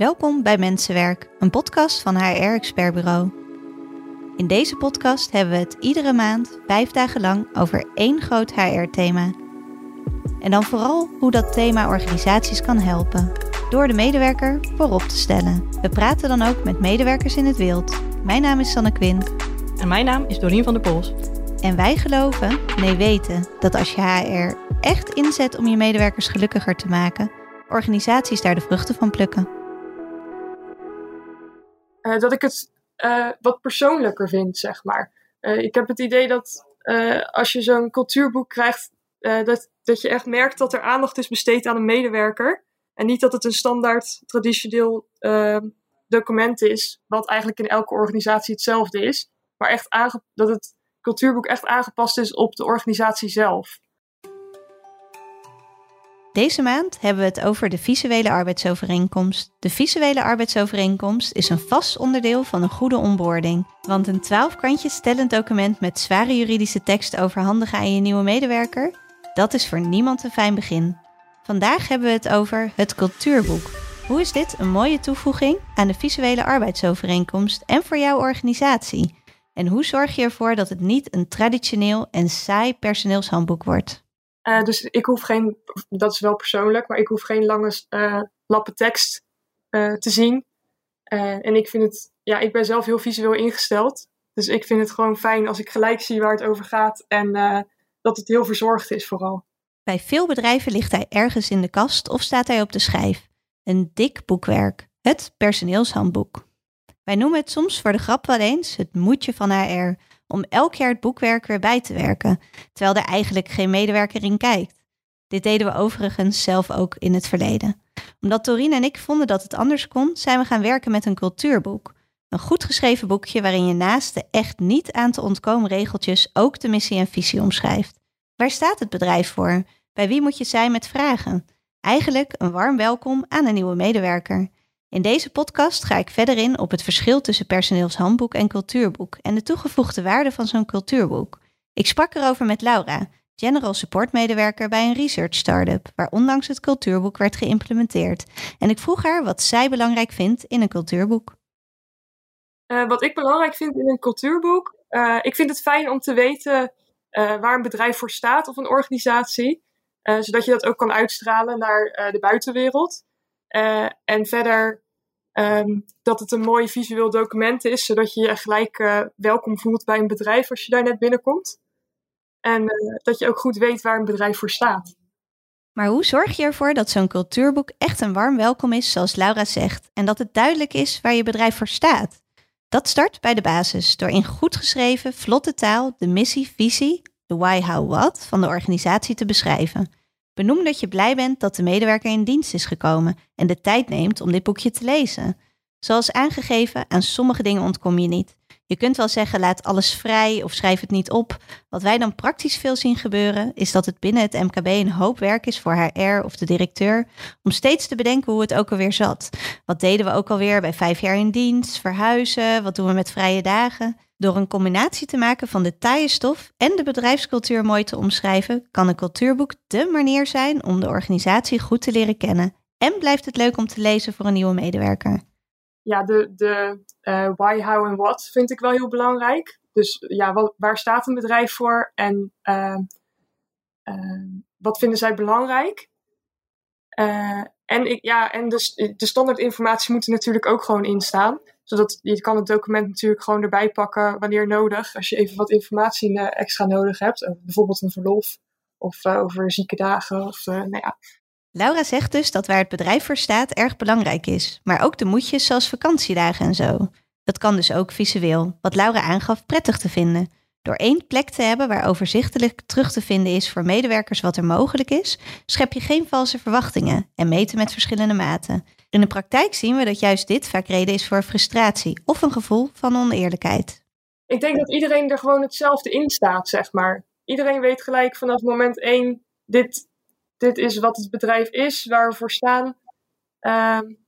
Welkom bij Mensenwerk, een podcast van HR Expert Bureau. In deze podcast hebben we het iedere maand vijf dagen lang over één groot HR-thema. En dan vooral hoe dat thema organisaties kan helpen, door de medewerker voorop te stellen. We praten dan ook met medewerkers in het wild. Mijn naam is Sanne Quint. En mijn naam is Dorien van der Pols. En wij geloven, nee weten, dat als je HR echt inzet om je medewerkers gelukkiger te maken, organisaties daar de vruchten van plukken. Uh, dat ik het uh, wat persoonlijker vind, zeg maar. Uh, ik heb het idee dat als je zo'n cultuurboek krijgt, dat, dat je echt merkt dat er aandacht is besteed aan een medewerker. En niet dat het een standaard traditioneel document is, wat eigenlijk in elke organisatie hetzelfde is. Maar echt dat het cultuurboek echt aangepast is op de organisatie zelf. Deze maand hebben we het over de visuele arbeidsovereenkomst. De visuele arbeidsovereenkomst is een vast onderdeel van een goede onboarding. Want een 12 kantjes tellend document met zware juridische tekst overhandigen aan je nieuwe medewerker, dat is voor niemand een fijn begin. Vandaag hebben we het over het cultuurboek. Hoe is dit een mooie toevoeging aan de visuele arbeidsovereenkomst en voor jouw organisatie? En hoe zorg je ervoor dat het niet een traditioneel en saai personeelshandboek wordt? Uh, dus ik hoef geen, dat is wel persoonlijk, maar ik hoef geen lange uh, lappen tekst uh, te zien. en ik vind het, ja, ik ben zelf heel visueel ingesteld. Dus ik vind het gewoon fijn als ik gelijk zie waar het over gaat en dat het heel verzorgd is vooral. Bij veel bedrijven ligt hij ergens in de kast of staat hij op de schijf. Een dik boekwerk, het personeelshandboek. Wij noemen het soms voor de grap wel eens het moedje van HR, om elk jaar het boekwerk weer bij te werken, terwijl er eigenlijk geen medewerker in kijkt. Dit deden we overigens zelf ook in het verleden. Omdat Torien en ik vonden dat het anders kon, zijn we gaan werken met een cultuurboek. Een goed geschreven boekje waarin je naast de echt niet aan te ontkomen regeltjes ook de missie en visie omschrijft. Waar staat het bedrijf voor? Bij wie moet je zijn met vragen? Eigenlijk een warm welkom aan een nieuwe medewerker. In deze podcast ga ik verder in op het verschil tussen personeelshandboek en cultuurboek en de toegevoegde waarde van zo'n cultuurboek. Ik sprak erover met Laura, General Support medewerker bij een research startup, waar onlangs het cultuurboek werd geïmplementeerd. En ik vroeg haar wat zij belangrijk vindt in een cultuurboek. Uh, wat ik belangrijk vind in een cultuurboek, uh, ik vind het fijn om te weten uh, waar een bedrijf voor staat of een organisatie, zodat je dat ook kan uitstralen naar de buitenwereld. Uh, en verder um, dat het een mooi visueel document is, zodat je je gelijk uh, welkom voelt bij een bedrijf als je daar net binnenkomt. En uh, dat je ook goed weet waar een bedrijf voor staat. Maar hoe zorg je ervoor dat zo'n cultuurboek echt een warm welkom is, zoals Laura zegt, en dat het duidelijk is waar je bedrijf voor staat? Dat start bij de basis, door in goed geschreven, vlotte taal de missie, visie, de why, how, what van de organisatie te beschrijven. Benoem dat je blij bent dat de medewerker in dienst is gekomen en de tijd neemt om dit boekje te lezen. Zoals aangegeven, aan sommige dingen ontkom je niet. Je kunt wel zeggen laat alles vrij of schrijf het niet op. Wat wij dan praktisch veel zien gebeuren, is dat het binnen het MKB een hoop werk is voor HR of de directeur om steeds te bedenken hoe het ook alweer zat. Wat deden we ook alweer bij vijf jaar in dienst, verhuizen, wat doen we met vrije dagen? Door een combinatie te maken van de taaie stof en de bedrijfscultuur mooi te omschrijven, kan een cultuurboek de manier zijn om de organisatie goed te leren kennen. En blijft het leuk om te lezen voor een nieuwe medewerker. Ja, de, de uh, why, how en what vind ik wel heel belangrijk. Dus ja, wat, waar staat een bedrijf voor en uh, uh, wat vinden zij belangrijk? en ik, ja, en de, de standaard informatie moet er natuurlijk ook gewoon in staan zodat je kan het document natuurlijk gewoon erbij pakken wanneer nodig. Als je even wat informatie uh, extra nodig hebt. Uh, bijvoorbeeld een verlof of uh, over zieke dagen. Of, nou ja. Laura zegt dus dat waar het bedrijf voor staat erg belangrijk is. Maar ook de moedjes zoals vakantiedagen en zo. Dat kan dus ook visueel, wat Laura aangaf prettig te vinden. Door één plek te hebben waar overzichtelijk terug te vinden is voor medewerkers wat er mogelijk is, schep je geen valse verwachtingen en meten met verschillende maten. In de praktijk zien we dat juist dit vaak reden is voor frustratie of een gevoel van oneerlijkheid. Ik denk dat iedereen er gewoon hetzelfde in staat, zeg maar. Iedereen weet gelijk vanaf moment één, dit, dit is wat het bedrijf is, waar we voor staan. Um,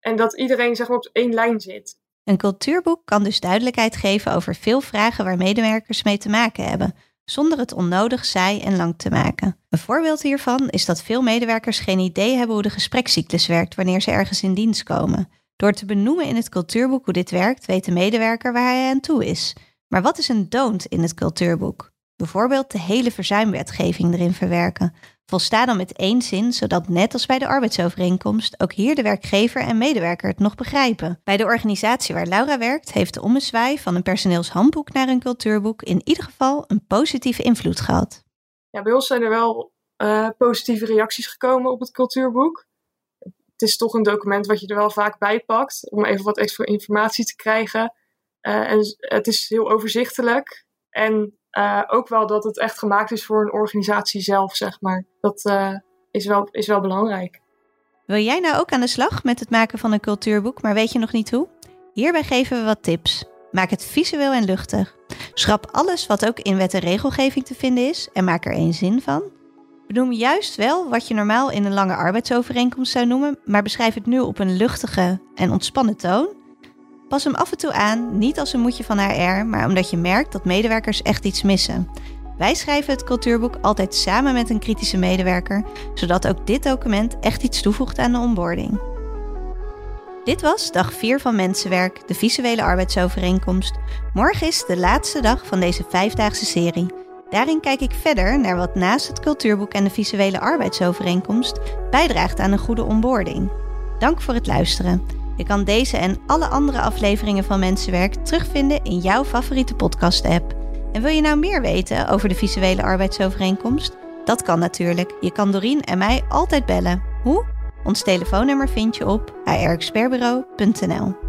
en dat iedereen zeg maar, op één lijn zit. Een cultuurboek kan dus duidelijkheid geven over veel vragen waar medewerkers mee te maken hebben. Zonder het onnodig saai en lang te maken. Een voorbeeld hiervan is dat veel medewerkers geen idee hebben hoe de gesprekscyclus werkt wanneer ze ergens in dienst komen. Door te benoemen in het cultuurboek hoe dit werkt, weet de medewerker waar hij aan toe is. Maar wat is een don't in het cultuurboek? Bijvoorbeeld de hele verzuimwetgeving erin verwerken. Volsta dan met één zin, zodat net als bij de arbeidsovereenkomst ook hier de werkgever en medewerker het nog begrijpen. Bij de organisatie waar Laura werkt, heeft de ommezwaai van een personeelshandboek naar een cultuurboek in ieder geval een positieve invloed gehad. Ja, bij ons zijn er wel uh, positieve reacties gekomen op het cultuurboek. Het is toch een document wat je er wel vaak bij pakt om even wat extra informatie te krijgen. Uh, en het is heel overzichtelijk. En uh, ook wel dat het echt gemaakt is voor een organisatie zelf, zeg maar. Dat uh, is, wel, is wel belangrijk. Wil jij nou ook aan de slag met het maken van een cultuurboek, maar weet je nog niet hoe? Hierbij geven we wat tips. Maak het visueel en luchtig. Schrap alles wat ook in wet en regelgeving te vinden is en maak er één zin van. Benoem juist wel wat je normaal in een lange arbeidsovereenkomst zou noemen, maar beschrijf het nu op een luchtige en ontspannen toon. Pas hem af en toe aan, niet als een moedje van HR, maar omdat je merkt dat medewerkers echt iets missen. Wij schrijven het cultuurboek altijd samen met een kritische medewerker, zodat ook dit document echt iets toevoegt aan de onboarding. Dit was dag 4 van Mensenwerk, de visuele arbeidsovereenkomst. Morgen is de laatste dag van deze vijfdaagse serie. Daarin kijk ik verder naar wat naast het cultuurboek en de visuele arbeidsovereenkomst bijdraagt aan een goede onboarding. Dank voor het luisteren. Je kan deze en alle andere afleveringen van Mensenwerk terugvinden in jouw favoriete podcast-app. En wil je nou meer weten over de visuele arbeidsovereenkomst? Dat kan natuurlijk. Je kan Dorien en mij altijd bellen. Hoe? Ons telefoonnummer vind je op hrexpertbureau.nl.